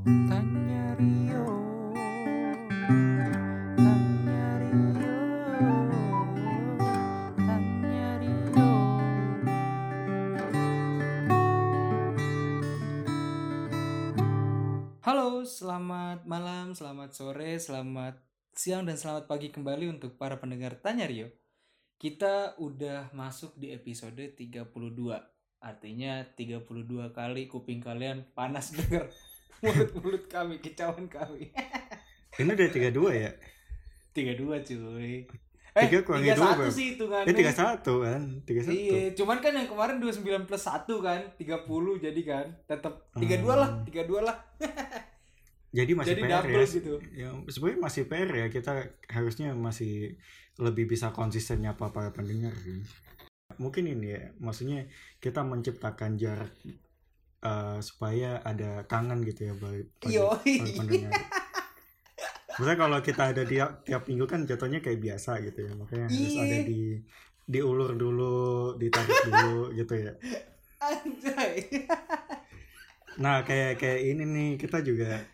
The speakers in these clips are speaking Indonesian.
Tanya Rio Halo, selamat malam, selamat sore, selamat siang dan selamat pagi kembali untuk para pendengar Tanya Rio. Kita udah masuk di episode 32. Artinya 32 kali kuping kalian panas denger mulut-mulut kami, kicauan kami. Ini udah 32 ya? 32 cuy. Tiga dua, 31 Bro. sih hitungannya. Eh 31 kan? 31. Iya, cuman kan yang kemarin 29 plus 1 kan, 30 jadi kan. Tetap 32 lah, 32 lah. Jadi masih Jadi PR ya. gitu. Ya, sebenarnya masih PR ya. Kita harusnya masih lebih bisa konsisten nyapa para pendengar. kan. Mungkin ini ya, maksudnya kita menciptakan jarak eh, supaya ada kangen gitu ya pendengar. Maksudnya kalau kita ada tiap tiap minggu kan jatuhnya kayak biasa gitu ya. Makanya harus Iya. ada di diulur dulu, ditarik dulu gitu ya. Anjay. Nah, kayak kayak ini nih kita juga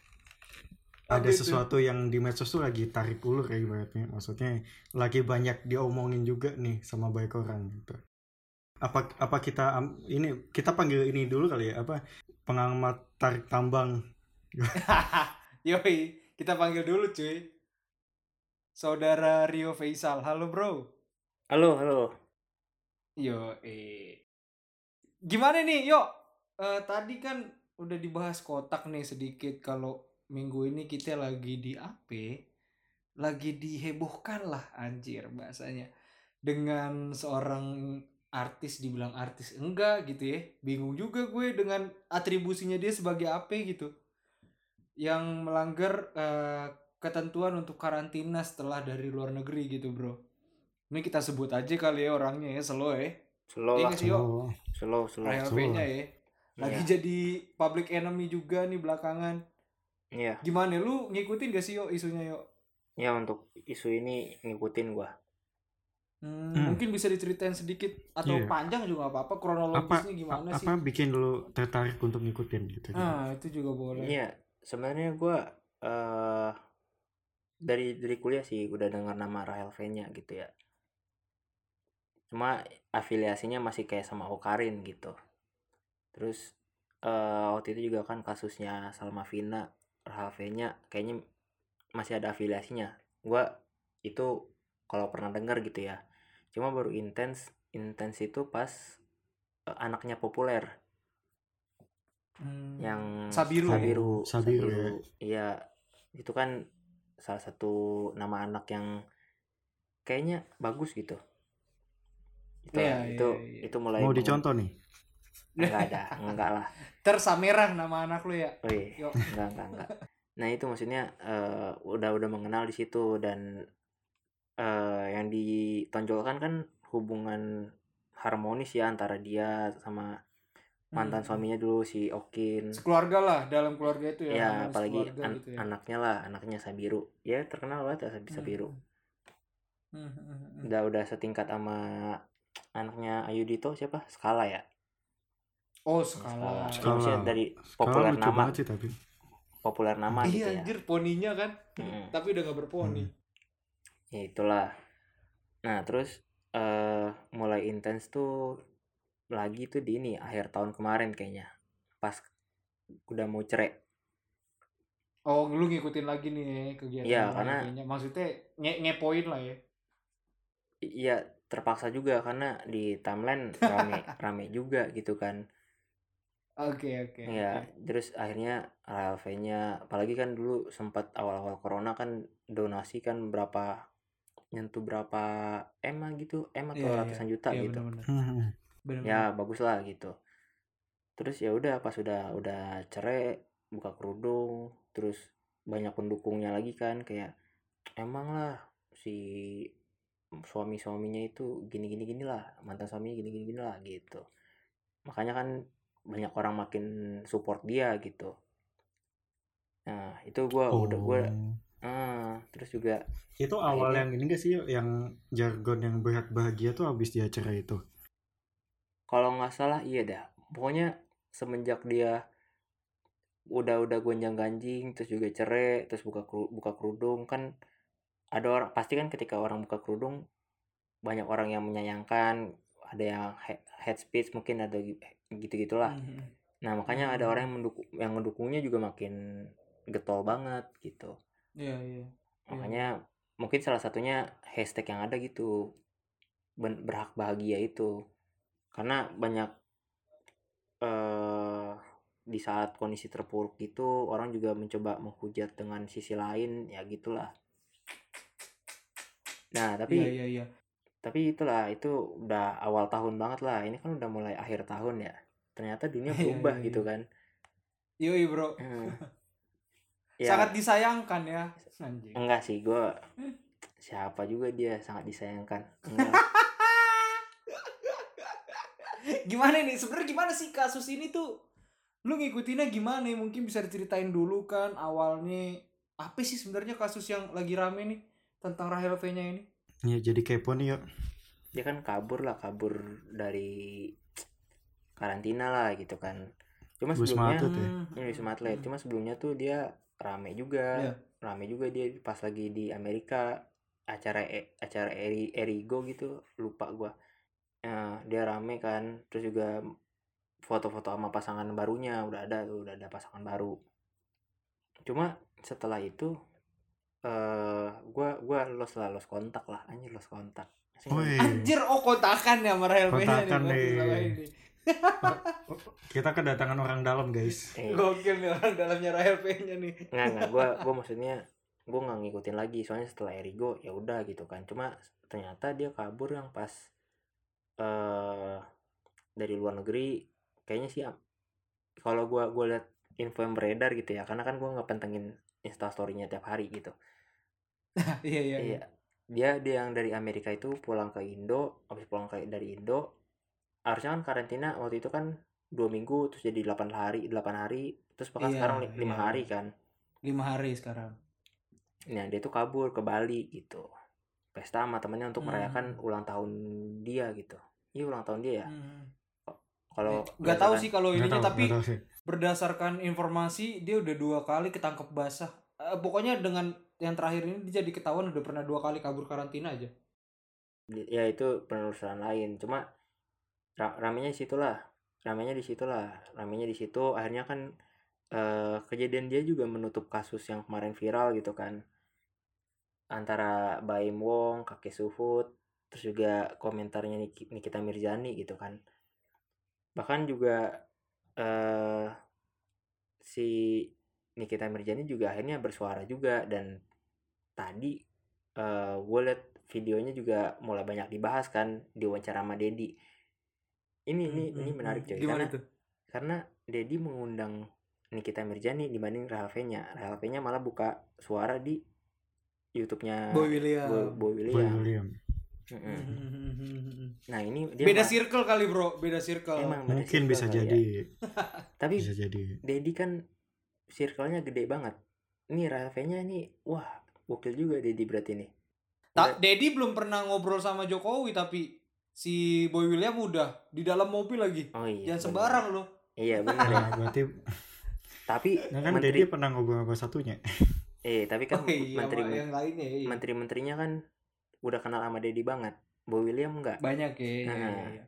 ada itu? sesuatu yang di medsos tuh lagi tarik ulur ya ibaratnya. Maksudnya lagi banyak diomongin juga nih sama banyak orang gitu. Apa apa kita ini kita panggil ini dulu kali ya apa pengamat tarik tambang. Yoi, kita panggil dulu cuy. Saudara Rio Faisal. Halo bro. Halo, halo. Yo, eh. Gimana nih, yuk? Eh, tadi kan udah dibahas kotak nih sedikit kalau minggu ini kita lagi di AP, lagi dihebohkan lah anjir bahasanya. Dengan seorang artis dibilang artis enggak gitu ya. Bingung juga gue dengan atribusinya dia sebagai AP gitu. Yang melanggar eh, ketentuan untuk karantina setelah dari luar negeri gitu, Bro. Ini kita sebut aja kali ya orangnya ya, slow ya. Slow Iya lah, slow, slow. Betul. V-nya ya. Lagi Iya. jadi public enemy juga nih belakangan. Iya, Gimana lu ngikutin gak sih yo isunya yo? ya untuk isu ini ngikutin gua. Hmm, Hmm. Mungkin bisa diceritain sedikit atau Iya. panjang juga apa-apa apa kronologisnya gimana apa sih? bikin lu tertarik untuk ngikutin gitu. Nah itu juga boleh. Iya, sebenarnya gua eh dari dari kuliah sih udah dengar nama Rahel V-nya gitu ya. Cuma afiliasinya masih kayak sama Okarin gitu. Terus eh waktu itu juga kan kasusnya Salma Vina, Rahel V-nya kayaknya masih ada afiliasinya. Gua itu kalau pernah dengar gitu ya. Cuma baru intens intens itu pas eh, anaknya populer Hmm, yang Sabiru. Sabiru, Sabiru, ya. Iya, itu kan salah satu nama anak yang kayaknya bagus gitu. Itu, Iya, itu, iya, iya. itu mulai Mau dicontoh nih. Enggak ada, enggak lah. Tersamerah nama anak lu ya. Wih, Yo. enggak, enggak, enggak. Nah itu maksudnya eh, udah udah mengenal di situ dan eh, yang ditonjolkan kan hubungan harmonis ya antara dia sama mantan Hmm. suaminya dulu si Okin. Sekeluarga lah dalam keluarga itu ya. ya apalagi keluarga an- gitu ya. anaknya lah anaknya Sabiru ya terkenal banget ya Sab- Hmm. Sabiru Hmm, hmm, hmm, hmm. udah udah setingkat sama anaknya Ayudito siapa Skala ya Oh Skala. skala. Maksudnya dari populer nama sih tapi. populer nama gitu Iya ya anjir poninya kan. Mm-mm. Tapi udah gak berponi. Hmm. Ya itulah nah terus eh mulai intens tuh lagi tuh di ini akhir tahun kemarin kayaknya pas udah mau cerai Oh, lu ngikutin lagi nih kegiatan Iya, yang karena- kayaknya. maksudnya nge ngepoin lah ya. Iya terpaksa juga karena di timeline rame rame juga gitu kan Oke, oke. Iya, oke. terus akhirnya RLV-nya, apalagi kan dulu sempat awal-awal corona kan donasi kan berapa nyentuh berapa M lah gitu, M atau Iya, iya. ratusan juta Iya, gitu. bener-bener. Hmm. Bener-bener. Ya bagus lah gitu. Terus ya udah pas udah udah cerai buka kerudung, terus banyak pendukungnya lagi kan kayak emang lah si suami-suaminya itu gini gini gini lah mantan suaminya gini gini gini lah gitu. Makanya kan banyak orang makin support dia gitu. Nah itu gua udah gua Ah terus juga Itu awal Akhirnya- yang ini gak sih yang jargon yang berhak bahagia tuh habis dia cerai itu. kalau nggak salah iya dah pokoknya semenjak dia udah udah gonjang ganjing terus juga cerai terus buka buka kerudung kan ada orang pasti kan ketika orang buka kerudung banyak orang yang menyayangkan ada yang he- head speech mungkin ada gitu gitulah Mhm. nah makanya ada orang yang mendukung yang mendukungnya juga makin getol banget gitu Iya, iya. makanya mungkin salah satunya hashtag yang ada gitu berhak bahagia itu karena banyak eh di saat kondisi terpuruk itu orang juga mencoba menghujat dengan sisi lain ya gitulah nah tapi Iya, iya, iya. tapi itulah itu udah awal tahun banget lah ini kan udah mulai akhir tahun ya ternyata dunia Iya, berubah iya, gitu iya. kan Yoi, Bro. Hmm. Ya, Sangat disayangkan ya. Anjing. enggak sih gue siapa juga dia sangat disayangkan. Enggak. Gimana nih? Sebenarnya gimana sih kasus ini tuh? Lu ngikutinnya gimana? Mungkin bisa diceritain dulu kan awalnya. Apa sih sebenarnya kasus yang lagi rame nih tentang Rahel V nya ini? Ya jadi kepo nih yuk. dia kan kabur lah kabur dari karantina lah gitu kan. Cuma Wisma sebelumnya Atlet ya? ini wisma atlet cuma sebelumnya tuh dia rame juga. Iya. rame juga dia pas lagi di Amerika acara E- acara Eri Erigo gitu lupa gua. Nah, dia rame kan terus juga foto-foto sama pasangan barunya udah ada tuh udah ada pasangan baru. Cuma setelah itu eh gua gua los lah los kontak lah anjir los kontak. Anjir oh kontakan ya sama Rahel V nya nih. Kontakan berarti nih. Kita kedatangan orang dalam guys. eh, gokil nih orang dalamnya Rahel nya nih. Nggak nggak gua gua maksudnya gua nggak ngikutin lagi soalnya setelah Erigo ya udah gitu kan. Cuma ternyata dia kabur yang pas eh dari luar negeri kayaknya sih kalau gua gua lihat info yang beredar gitu ya karena kan gua nggak pentengin instastorynya tiap hari gitu. Iya iya iya. Iya dia dia yang dari Amerika itu pulang ke Indo habis pulang ke dari Indo harusnya kan karantina waktu itu kan dua minggu terus jadi 8 hari 8 hari terus bahkan Iya, sekarang li- lima iya. hari kan lima hari sekarang Nah, dia tuh kabur ke Bali gitu. Pesta sama temennya untuk Hmm. merayakan ulang tahun dia gitu. Iya ulang tahun dia ya. Hmm. Kalau nggak tahu sih kalau ininya tahu, tapi nggak tahu sih. berdasarkan informasi dia udah dua kali ketangkep basah Eh, pokoknya dengan yang terakhir ini dia jadi ketahuan udah pernah dua kali kabur karantina aja ya itu penelusuran lain. Cuma ra ramenya di situlah. Ramenya di situlah. Ramenya di situ akhirnya kan eh, kejadian dia juga menutup kasus yang kemarin viral gitu kan. Antara Baim Wong, Kakek Suhut, terus juga komentarnya Nik- Nikita Mirzani gitu kan. Bahkan juga eh si Nikita Mirzani juga akhirnya bersuara juga dan tadi eh gue liat videonya juga mulai banyak dibahas kan di wawancara sama Dedi. Ini ini Hmm, ini hmm, menarik hmm. coy gimana karena tuh karena Dedi mengundang Nikita Mirzani dibanding. Rahel V-nya malah buka suara di YouTube-nya Boy William Boy, Boy Boy William. William. Mm-mm. Hmm. Nah ini dia beda circle kali bro beda circle emang beda Mungkin circle bisa ya. jadi, Tapi bisa jadi. Dedi kan circle-nya gede banget. Ini Rahel V-nya ini wah gokil juga Dedi berarti nih. Tak, Dedi belum pernah ngobrol sama Jokowi tapi si Boy William udah di dalam mobil lagi. Oh iya. Jangan bener. sembarang loh. Iya benar ya. Berarti Tapi nah kan menteri Dedi pernah ngobrol sama satunya. eh tapi kan Oh iya, menteri yang lainnya iya. menteri-menterinya kan udah kenal sama Dedi banget. Boy William enggak. banyak ya. Nah. iya, iya.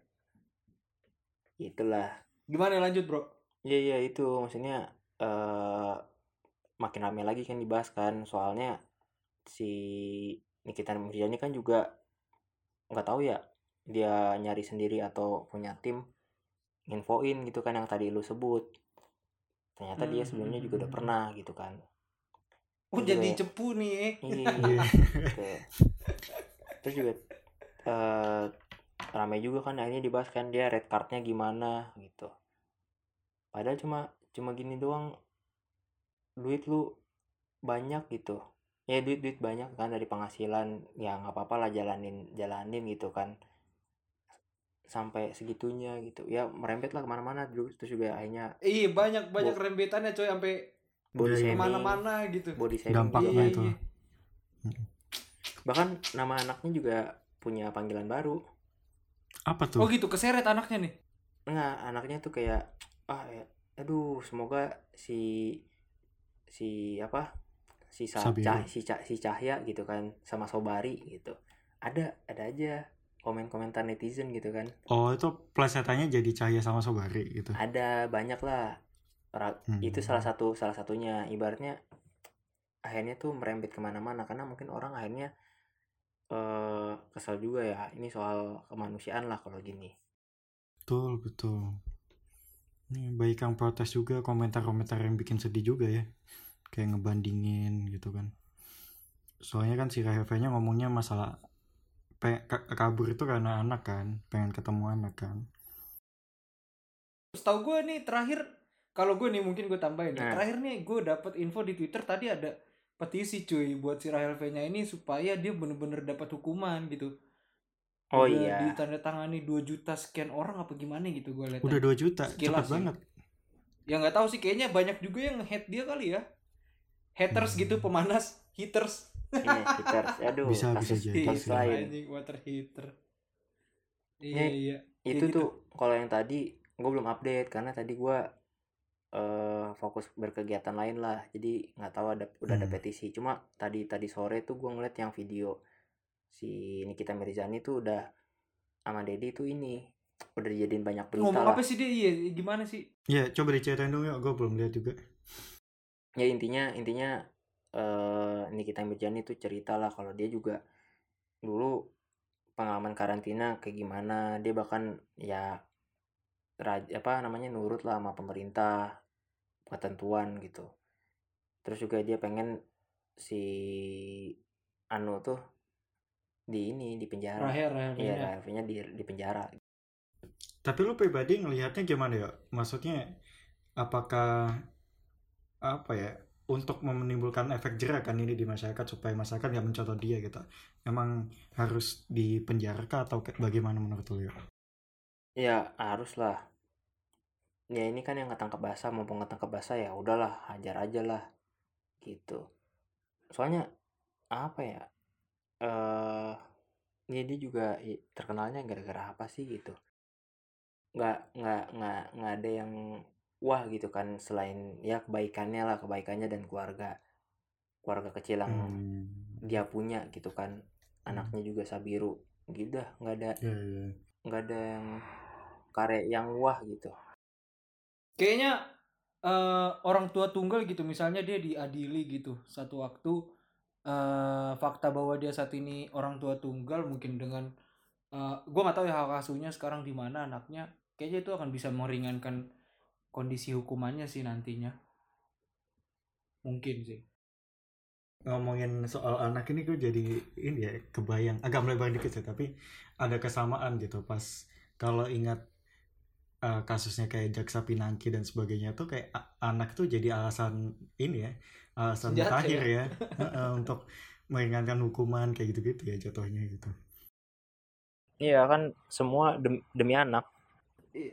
Itulah. Gimana lanjut bro? Iya iya itu maksudnya eh makin rame lagi kan dibahas kan soalnya si Nikita Mirzani kan juga nggak tahu ya dia nyari sendiri atau punya tim infoin gitu kan yang tadi lu sebut ternyata dia Hmm, sebelumnya hmm, juga udah hmm, pernah gitu kan Oh Terus jadi juga- cepu nih eh. iya Iya. gitu. terus juga eh ramai juga kan akhirnya dibahas kan dia red cardnya gimana gitu padahal cuma cuma gini doang duit lu banyak gitu ya duit duit banyak kan dari penghasilan ya nggak apa-apa lah jalanin jalanin gitu kan sampai segitunya gitu ya merembet lah ke mana-mana dulu terus juga akhirnya Iya banyak banyak Bo- rembetannya coy sampai body ke mana-mana gitu. body shaming Dampaknya. Iya, itu. iya. bahkan nama anaknya juga punya panggilan baru Apa Oh tuh? gitu keseret anaknya nih. Enggak, anaknya tuh kayak ah ya, aduh semoga si si apa si. Cah- si Cah- si Cahya gitu kan sama Sobari gitu ada ada aja komen-komentar netizen gitu kan Oh itu plesetannya jadi Cahya sama Sobari gitu. ada banyak lah Hmm. itu salah satu salah satunya ibaratnya akhirnya tuh merembet ke mana-mana karena mungkin orang akhirnya eh kesal juga ya ini soal kemanusiaan lah kalau gini Betul betul. Ini baik yang protes juga komentar-komentar yang bikin sedih juga ya. Kayak ngebandingin gitu kan. Soalnya kan si Rahel-nya ngomongnya masalah pe- ka- kabur itu karena anak kan, pengen ketemu anak kan. Setahu gue nih terakhir kalau gue nih mungkin gue tambahin ya. Nah. Terakhir nih gue dapet info di Twitter tadi ada petisi cuy buat si Rahel V-nya ini supaya dia bener-bener dapat hukuman gitu. oh Udah iya Ditandatangani 2 juta sekian orang apa gimana gitu gue lihat. Udah 2 juta, Sekilas sih. banget. Ya nggak tahu sih kayaknya banyak juga yang hate dia kali ya. Haters Hmm. gitu pemanas, haters. Iya, haters. Aduh, Bisa, bisa kasus, jadi kasus sih. lain. Anjing water heater. Iya iya. Itu gitu. tuh kalau yang tadi gue belum update karena tadi gue eh fokus berkegiatan lain lah. Jadi nggak tahu ada udah ada Hmm. petisi. Cuma tadi tadi sore tuh gue ngeliat yang video si Nikita Mirzani tuh udah sama Dedi tuh ini udah dijadiin banyak berita Ngomong lah. apa sih dia? Iya, gimana sih? Ya coba diceritain dong ya, gue belum lihat juga. ya intinya intinya eh Nikita Mirzani tuh cerita lah kalau dia juga dulu pengalaman karantina kayak gimana dia bahkan ya raj- apa namanya nurut lah sama pemerintah ketentuan gitu terus juga dia pengen si Anu tuh di ini di penjara Rahel, Rahel iya V-nya. Rahel-nya di di penjara Tapi lu pribadi ngelihatnya gimana ya? Maksudnya apakah apa ya untuk menimbulkan efek jerah kan ini di masyarakat supaya masyarakat nggak mencontoh dia gitu. Emang harus dipenjara atau bagaimana menurut lu ya? ya harus lah ya ini kan yang ketangkap basah mumpung ketangkap basah ya udahlah hajar aja lah gitu soalnya apa ya eh ini dia juga terkenalnya gara-gara apa sih gitu nggak nggak nggak nggak ada yang wah gitu kan selain ya kebaikannya lah kebaikannya dan keluarga keluarga kecil yang Hmm. dia punya gitu kan anaknya juga Sabiru gitu dah nggak ada Ya, ya. nggak ada yang karya yang wah gitu Kayaknya eh, orang tua tunggal gitu, misalnya dia diadili gitu satu waktu eh fakta bahwa dia saat ini orang tua tunggal mungkin dengan eh gue nggak tahu ya hak asuhnya sekarang di mana anaknya. Kayaknya itu akan bisa meringankan kondisi hukumannya sih nantinya. Mungkin sih. Ngomongin soal anak ini gue jadi ini ya kebayang agak melebar dikit sih tapi ada kesamaan gitu pas kalau ingat eh, kasusnya kayak jaksa pinangki dan sebagainya tuh kayak anak tuh jadi alasan ini ya alasan Senjata mutakhir ya, Heeh, untuk meringankan hukuman kayak gitu-gitu ya jatuhnya gitu. iya kan semua dem- demi anak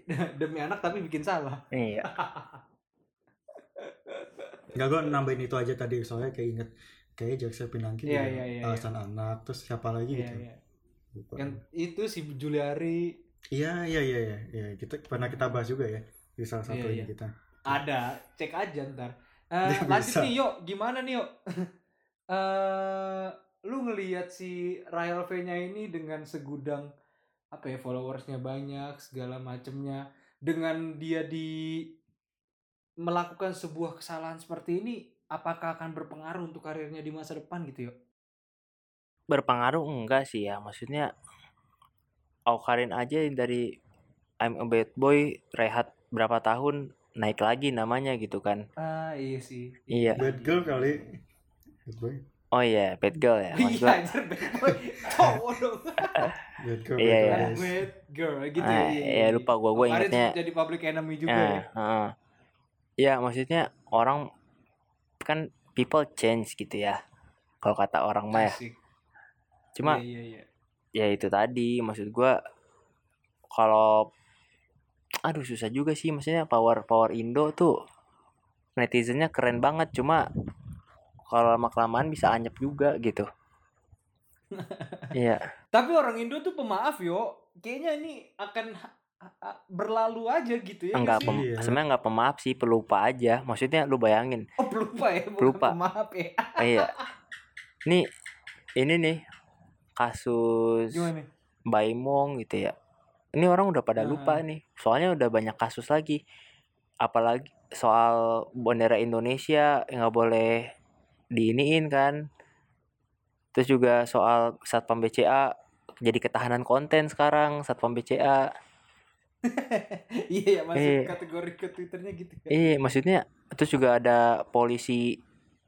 Demi anak tapi bikin salah. iya Enggak gue nambahin itu aja tadi soalnya kayak inget kayak jaksa pinangki Iya, juga iya, iya, alasan anak terus siapa lagi Iya, gitu. iya. Lupa. Yang itu si Juliari Iya iya iya iya iya kita pernah kita bahas juga ya di salah satu Iya, ini iya. kita. Ada, cek aja ntar. Eh, lanjut bisa. nih, yuk. Gimana nih, yuk? Eh, lu ngelihat si Rahel V-nya ini dengan segudang apa ya followersnya banyak segala macemnya. Dengan dia di melakukan sebuah kesalahan seperti ini apakah akan berpengaruh untuk karirnya di masa depan gitu yuk? Berpengaruh enggak sih ya maksudnya Aukarin aja yang dari I'm a bad boy rehat berapa tahun naik lagi namanya gitu kan. Ah iya sih. Iya. Bad girl kali. Bad boy. Oh iya bad girl ya iya gua anjir bad boy cowok dong Bad girl. Iya, iya. bad girl gitu Ah, iya, lupa gua gua Kemarin ingetnya jadi public enemy juga Nah, ya heeh. ya maksudnya orang kan people change gitu ya kalau kata orang mah ya cuma iya, iya, iya. ya itu tadi maksud gua kalau aduh susah juga sih maksudnya power power Indo tuh netizennya keren banget cuma kalau lama kelamaan bisa anyep juga gitu. Iya. Tapi orang Indo tuh pemaaf yo. Kayaknya ini akan berlalu aja gitu ya enggak nggak pem? Iya. sebenarnya enggak pemaaf sih pelupa aja. Maksudnya lu bayangin. Oh pelupa ya? Bukan Pelupa. pemaaf ya. Iya. Nih ini nih kasus gimana? Baimong gitu ya. Ini orang udah pada lupa nih. Soalnya udah banyak kasus lagi. Apalagi soal bendera Indonesia yang nggak boleh diiniin kan terus juga soal satpam BCA jadi ketahanan konten sekarang satpam BCA iya ya masuk Iya. kategori ke twitternya gitu ya Iya, maksudnya terus juga ada polisi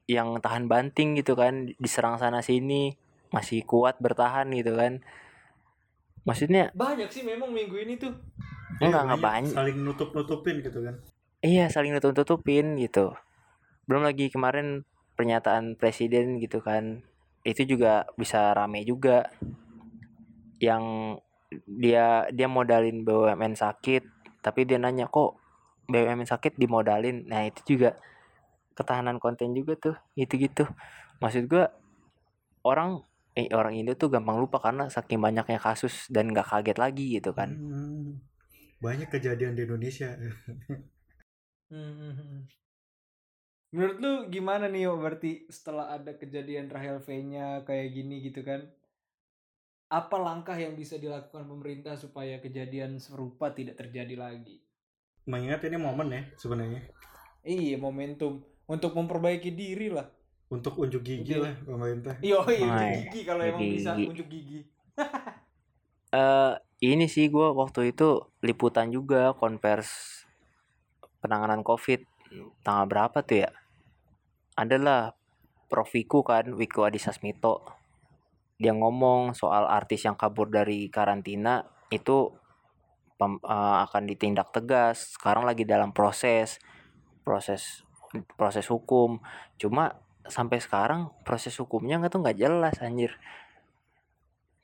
yang tahan banting gitu kan, diserang sana sini, masih kuat bertahan gitu kan. Maksudnya banyak sih memang minggu ini tuh enggak Iya, enggak banyak. saling nutup nutupin gitu kan Iya, saling nutup-nutupin gitu. Belum lagi kemarin pernyataan presiden gitu kan. Itu juga bisa rame juga. Yang dia dia modalin BUMN sakit, tapi dia nanya kok BUMN sakit dimodalin. Nah, itu juga ketahanan konten juga tuh. Gitu-gitu. Maksud gua orang eh orang Indo tuh gampang lupa karena saking banyaknya kasus dan nggak kaget lagi gitu kan. Hmm, banyak kejadian di Indonesia Hmm. Menurut lu gimana nih berarti setelah ada kejadian Rahel V-nya kayak gini gitu kan? Apa langkah yang bisa dilakukan pemerintah supaya kejadian serupa tidak terjadi lagi? mengingat ini momen ya sebenarnya Iya, momentum untuk memperbaiki diri lah. untuk unjuk gigi Udah. lah pemerintah Iya, iya, unjuk gigi kalau emang gigi. bisa unjuk gigi. eh ini sih gua waktu itu liputan juga konvers penanganan covid tanggal berapa tuh ya adalah Prof. Wiku kan Wiku Adhisa Smito. Dia ngomong soal artis yang kabur dari karantina itu pem- eh, akan ditindak tegas. Sekarang lagi dalam proses proses proses hukum. Cuma sampai sekarang proses hukumnya nggak tuh nggak jelas anjir.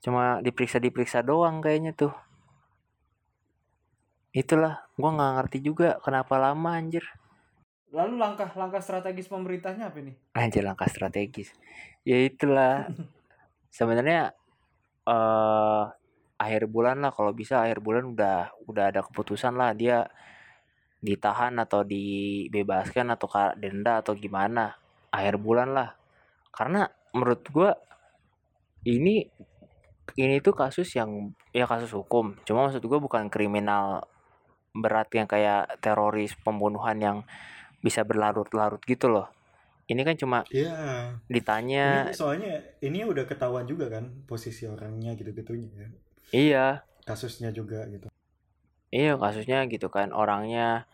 Cuma diperiksa diperiksa doang kayaknya tuh. Itulah gua nggak ngerti juga kenapa lama anjir Lalu langkah-langkah strategis pemerintahnya apa nih? anjir langkah strategis. Ya itulah. Sebenarnya eh akhir bulan lah kalau bisa akhir bulan udah udah ada keputusan lah dia ditahan atau dibebaskan atau denda atau gimana. Akhir bulan lah. Karena menurut gua ini ini tuh kasus yang ya kasus hukum. Cuma maksud gua bukan kriminal berat yang kayak teroris pembunuhan yang bisa berlarut-larut gitu loh ini kan cuma Iya. ditanya Ini soalnya ini udah ketahuan juga kan posisi orangnya gitu-gitunya kan. iya Kasusnya juga gitu. iya kasusnya gitu kan orangnya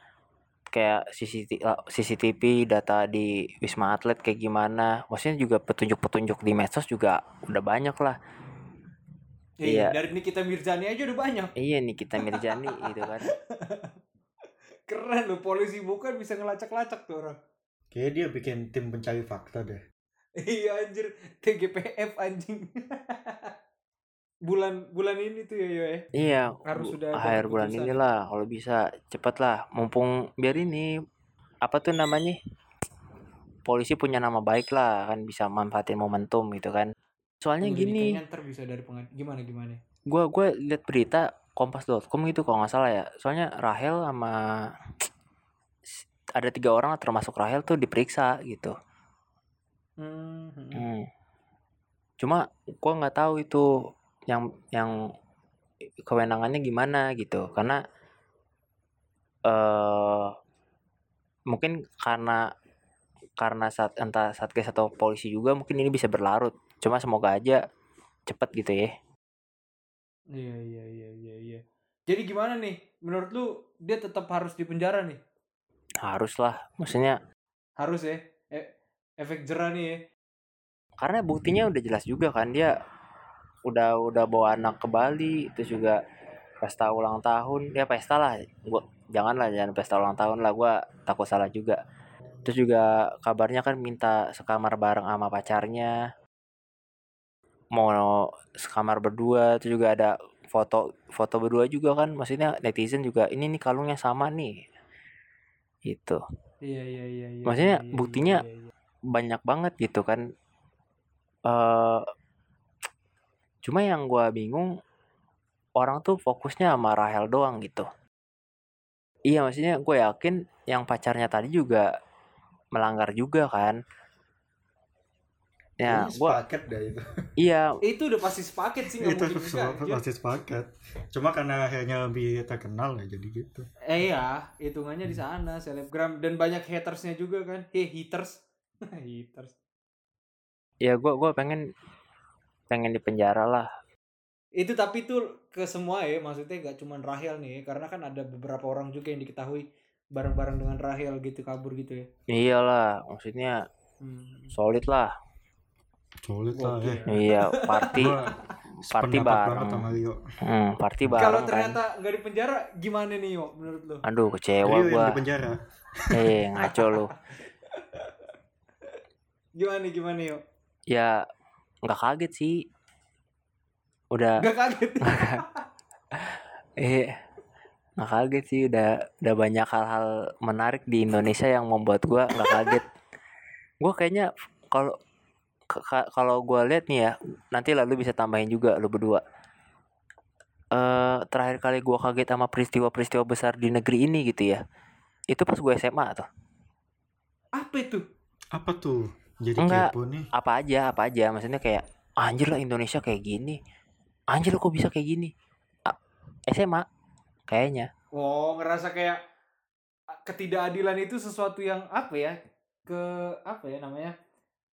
kayak CCTV, eh, CCTV data di Wisma Atlet kayak gimana maksudnya juga petunjuk-petunjuk di medsos juga udah banyak lah Iya. Dari Nikita Mirzani aja udah banyak. iya nih kita Mirjani gitu kan Keren loh polisi bukan bisa ngelacak-lacak tuh orang. Kayaknya dia bikin tim pencari fakta deh. Iya anjir, TGPF anjing. bulan bulan ini tuh ya yo ya. iya Harus bu- sudah akhir bulan keputusan. inilah kalau bisa cepet lah mumpung biar ini apa tuh namanya polisi punya nama baik lah kan bisa manfaatin momentum gitu kan soalnya Udah gini ntar bisa dari pengad gimana gimana. gua gua lihat berita kompas.com gitu kalau nggak salah ya. Soalnya Rahel sama ada tiga orang termasuk Rahel tuh diperiksa gitu. Hmm, hmm. Cuma gua nggak tahu itu yang yang kewenangannya gimana gitu. Karena eh mungkin karena karena saat entah satgas atau polisi juga mungkin ini bisa berlarut. Cuma semoga aja cepet gitu ya Iya iya iya iya iya. Jadi gimana nih? Menurut lu dia tetap harus di penjara nih? harus lah maksudnya Harus ya? E- efek jerah nih ya. karena buktinya udah jelas juga kan dia udah udah bawa anak ke Bali terus juga pesta ulang tahun ya pesta lah gua janganlah jangan pesta ulang tahun lah gua takut salah juga terus juga kabarnya kan minta sekamar bareng sama pacarnya mau sekamar berdua terus juga ada foto foto berdua juga kan maksudnya netizen juga ini nih kalungnya sama nih. Gitu. Iya iya iya iya. Maksudnya iya, iya, buktinya iya, iya. banyak banget gitu kan. Eh cuma yang gua bingung orang tuh fokusnya sama Rahel doang gitu. Iya maksudnya gue yakin yang pacarnya tadi juga melanggar juga kan ya gue sepaket dah itu. Iya. Itu udah pasti sepaket sih nggak itu anjir. pasti sepaket. Cuma karena akhirnya lebih terkenal ya jadi gitu. Eh iya hitungannya di sana selebgram. Dan banyak hatersnya juga kan. He haters. Haters. Ya gue gua pengen pengen di penjara lah. Itu tapi tuh ke semua ya maksudnya gak cuman Rahel nih karena kan ada beberapa orang juga yang diketahui bareng-bareng dengan Rahel gitu kabur gitu ya. Iyalah maksudnya hmm. solid lah solid lah Oke. ya. Iya party. Party bareng. banget sama Rio hmm, party kalau bareng kan. ternyata nggak di penjara gimana nih yo menurut lo aduh kecewa Rio yang gua. di penjara. Eh ngaco lu. Gimana gimana yo? Ya nggak kaget sih. Udah. Gak kaget? Eh nggak kaget sih. Udah udah banyak hal-hal menarik di Indonesia yang membuat gua nggak kaget. Gua kayaknya kalau kalau gua lihat nih ya nanti lalu bisa tambahin juga lu berdua. Eh terakhir kali gua kaget sama peristiwa-peristiwa besar di negeri ini gitu ya itu pas gue SMA tuh. Apa itu? Apa tuh? Jadi Enggak. kepo nih. apa aja apa aja. Maksudnya kayak anjir lah Indonesia kayak gini. Anjir kok bisa kayak gini? SMA kayaknya. Oh ngerasa kayak ketidakadilan itu sesuatu yang apa ya? Ke apa ya namanya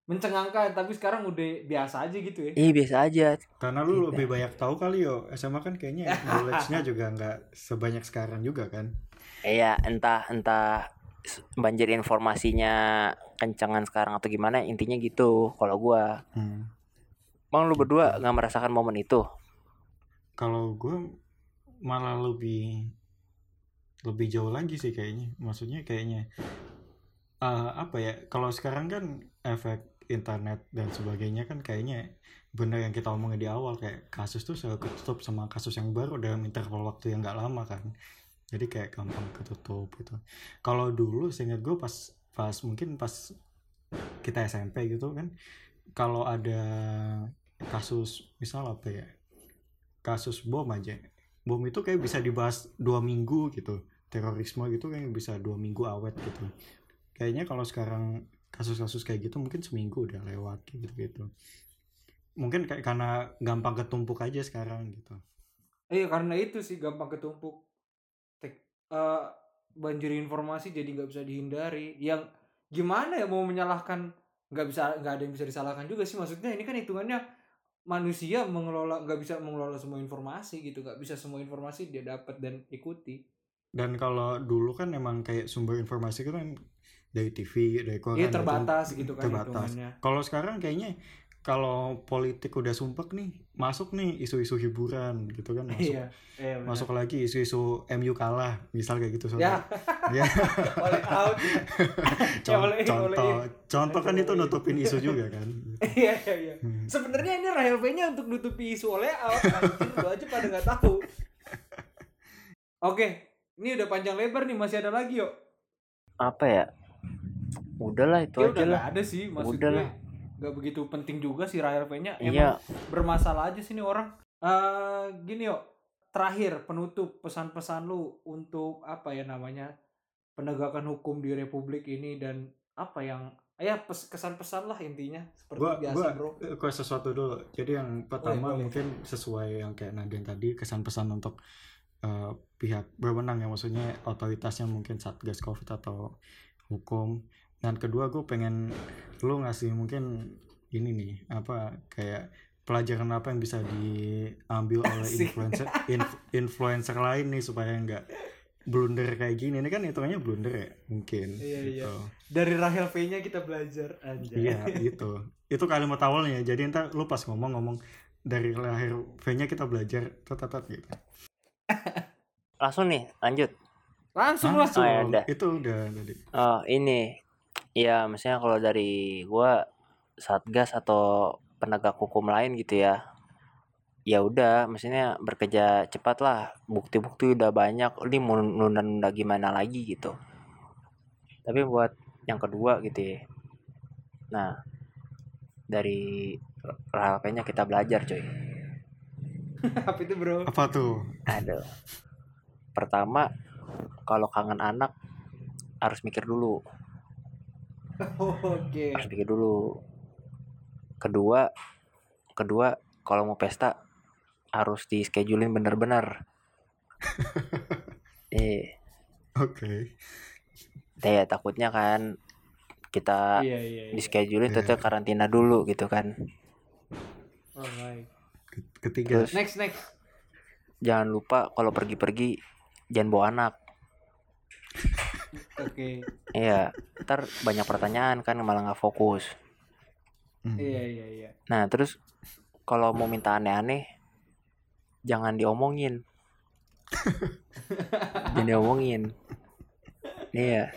mencengangkan tapi sekarang udah biasa aja gitu ya Ih biasa aja karena lu lebih banyak tahu kali yo SMA kan kayaknya knowledge-nya juga nggak sebanyak sekarang juga kan Iya, entah entah banjir informasinya kencengan sekarang atau gimana intinya gitu kalau gua. hmm. Bang lu berdua nggak merasakan momen itu? kalau gue malah lebih lebih jauh lagi sih kayaknya maksudnya kayaknya eh, apa ya kalau sekarang kan efek internet dan sebagainya kan kayaknya bener yang kita omongin di awal kayak kasus tuh selalu ketutup sama kasus yang baru dalam interval waktu yang nggak lama kan. Jadi kayak gampang ketutup gitu. Kalau dulu seingat gue pas pas mungkin pas kita SMP gitu kan kalau ada kasus misal apa ya kasus bom aja. Bom itu kayak bisa dibahas dua minggu gitu. Terorisme gitu kayak bisa dua minggu awet gitu. Kayaknya kalau sekarang kasus-kasus kayak gitu mungkin seminggu udah lewat gitu gitu mungkin kayak karena gampang ketumpuk aja sekarang gitu Iya karena itu sih gampang ketumpuk. Tek, eh, banjir informasi jadi nggak bisa dihindari. Yang gimana ya mau menyalahkan nggak bisa nggak ada yang bisa disalahkan juga sih maksudnya ini kan hitungannya manusia mengelola nggak bisa mengelola semua informasi gitu nggak bisa semua informasi dia dapat dan ikuti. dan kalau dulu kan emang kayak sumber informasi itu kan dari TV dari koran Iya terbatas gitu kan terbatas hitungannya. kalau sekarang kayaknya kalau politik udah sumpek nih masuk nih isu-isu hiburan gitu kan masuk Iya. Iya benar. masuk lagi isu-isu MU kalah misal kayak gitu Ya. ya Oleh out. Ya, Con- oleh- contoh contoh kan itu nutupin isu juga kan Iya iya iya. Hmm. Sebenarnya ini Rahel V-nya untuk nutupi isu oleh out. Lu aja pada nggak tahu. Oke, ini udah panjang lebar nih masih ada lagi yuk. Apa ya? Udahlah itu Ya aja udah lah. nggak ada sih maksud Udah gue. lah. Gak begitu penting juga sih. Emang Iya, bermasalah aja sih nih orang. Eh gini yuk. Terakhir penutup pesan-pesan lu untuk apa ya namanya penegakan hukum di Republik ini dan apa yang ya pes- kesan-pesan lah intinya seperti gua biasa gua bro. gua sesuatu dulu jadi yang pertama boleh. mungkin sesuai yang kayak Nadine tadi kesan pesan untuk eh, pihak berwenang ya maksudnya otoritasnya mungkin satgas covid atau hukum dan kedua gue pengen lu ngasih mungkin ini nih apa kayak pelajaran apa yang bisa diambil oleh influencer inf- influencer lain nih supaya nggak blunder kayak gini ini kan hitungannya blunder ya mungkin Iya, iya. gitu. Dari Rahel V-nya kita belajar aja. Iya gitu. Itu kalimat awalnya. Jadi entar lu pas ngomong-ngomong dari lahir V-nya kita belajar tetat gitu. langsung nih lanjut. Langsung lah. Langsung. Oh, ya udah. Itu udah tadi. Oh, ini. Ya, misalnya kalau dari gua satgas atau penegak hukum lain gitu ya. Ya udah, maksudnya bekerja cepat lah. Bukti-bukti udah banyak. Ini mau nunda-nunda gimana lagi gitu. Tapi buat yang kedua gitu ya. Nah, dari RHP-nya kita belajar, coy. Apa itu bro? Apa tuh? Aduh. Pertama, kalau kangen anak harus mikir dulu, Oke. harus mikir dulu. Kedua, kedua kalau mau pesta harus di schedulein bener-bener. eh, Oke. ya takutnya kan kita Iya iya. di iya. schedulein Iya. tetap karantina dulu gitu kan. Alright. Ketiga. Terus- Next next. Jangan lupa kalau pergi-pergi jangan bawa anak. Oke. Iya, ntar banyak pertanyaan kan malah nggak fokus. Hmm. Iya iya iya. Nah, terus kalau mau minta aneh-aneh jangan diomongin. jangan diomongin. Iya.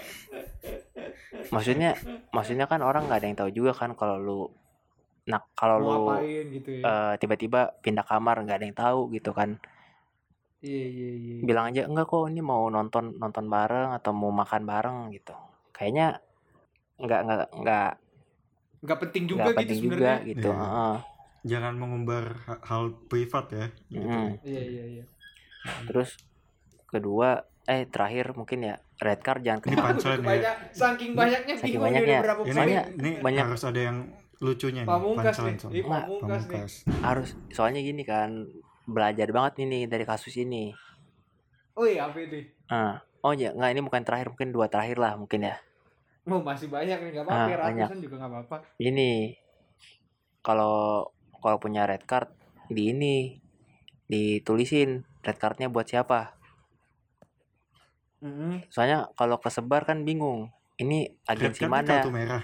Maksudnya maksudnya kan orang nggak ada yang tahu juga kan kalau lu nah kalau lu ngapain gitu ya? eh, tiba-tiba pindah kamar nggak ada yang tahu gitu kan. Iya iya iya. Bilang aja enggak kok ini mau nonton nonton bareng atau mau makan bareng gitu. Kayaknya nggak nggak nggak Nggak penting juga nggak gitu penting juga sebenarnya. gitu. Iya. Heeh. Jangan mengumbar ha- hal privat ya. Gitu. Mm. Iya iya iya. Terus kedua eh terakhir mungkin ya red card jangan Ini kena punchline ya. Banyak, saking banyaknya Saking bingung banyaknya. ini berapa Ini. Soalnya ini banyak- harus ada yang lucunya nih. Pamungkas nih. pamungkas nih. Pamungkas. harus soalnya gini kan belajar banget ini nih dari kasus ini. Oh iya apa ini? Ah, oh ya nggak ini bukan terakhir mungkin dua terakhir lah mungkin ya. Oh masih banyak nih nggak apa-apa. Banyak. ratusan juga nggak apa-apa. Ini kalau kalau punya red card di ini ditulisin red cardnya buat siapa. Mm-mm. Soalnya kalau kesebar kan bingung. Ini Red agensi card ini mana? kartu merah.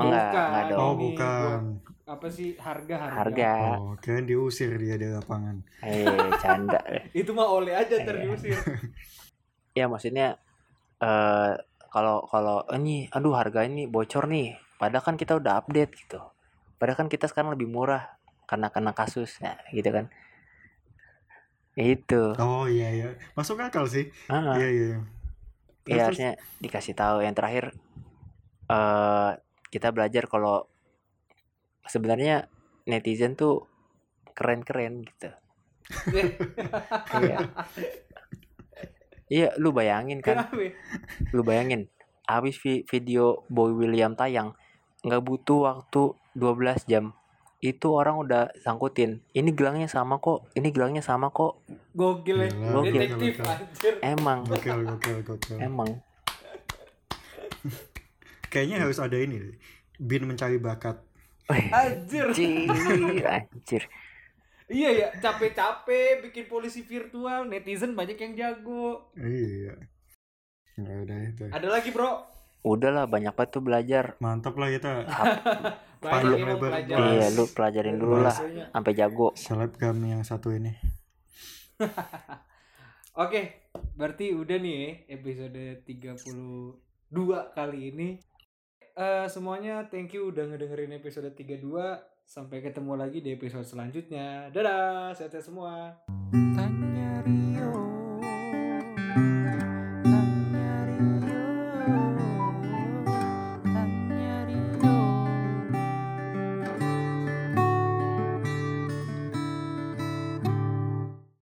Enggak, Bukan, enggak dong. Oh, bukan. apa sih harga harga? Harga. Oh, kirain diusir dia dari lapangan. Eh, canda. Itu mah oleh aja Iya. terdiusir. ya maksudnya eh kalau kalau "Eh, ini aduh harga ini bocor nih padahal kan kita udah update gitu padahal kan kita sekarang lebih murah karena kena kasus ya gitu kan itu Oh iya iya. Masuk akal sih. ah, Iya iya. ya Terus, harusnya dikasih tahu yang terakhir eh kita belajar kalau sebenarnya netizen tuh keren-keren gitu iya iya lu bayangin kan Kenapa? lu bayangin habis vi- video Boy William tayang nggak butuh waktu 12 jam itu orang udah sangkutin ini gelangnya sama kok ini gelangnya sama kok Gokil ya. Gokil. Detektif anjir. emang Gokil gokil gokil. emang Kayaknya harus ada ini. Bin mencari bakat. Anjir. anjir anjir Iya ya, capek-capek bikin polisi virtual, netizen banyak yang jago. Iya. Enggak ada itu. Ada lagi, Bro. udahlah banyak banget tuh belajar Mantap lah kita Panjang lebar iya lu pelajarin dulu lah sampai jago selebgram yang satu ini. Oke, berarti udah nih ya, episode 32 kali ini. Eh semuanya thank you udah ngedengerin episode 32. Sampai ketemu lagi di episode selanjutnya. Dadah, sehat-sehat semua. Tanya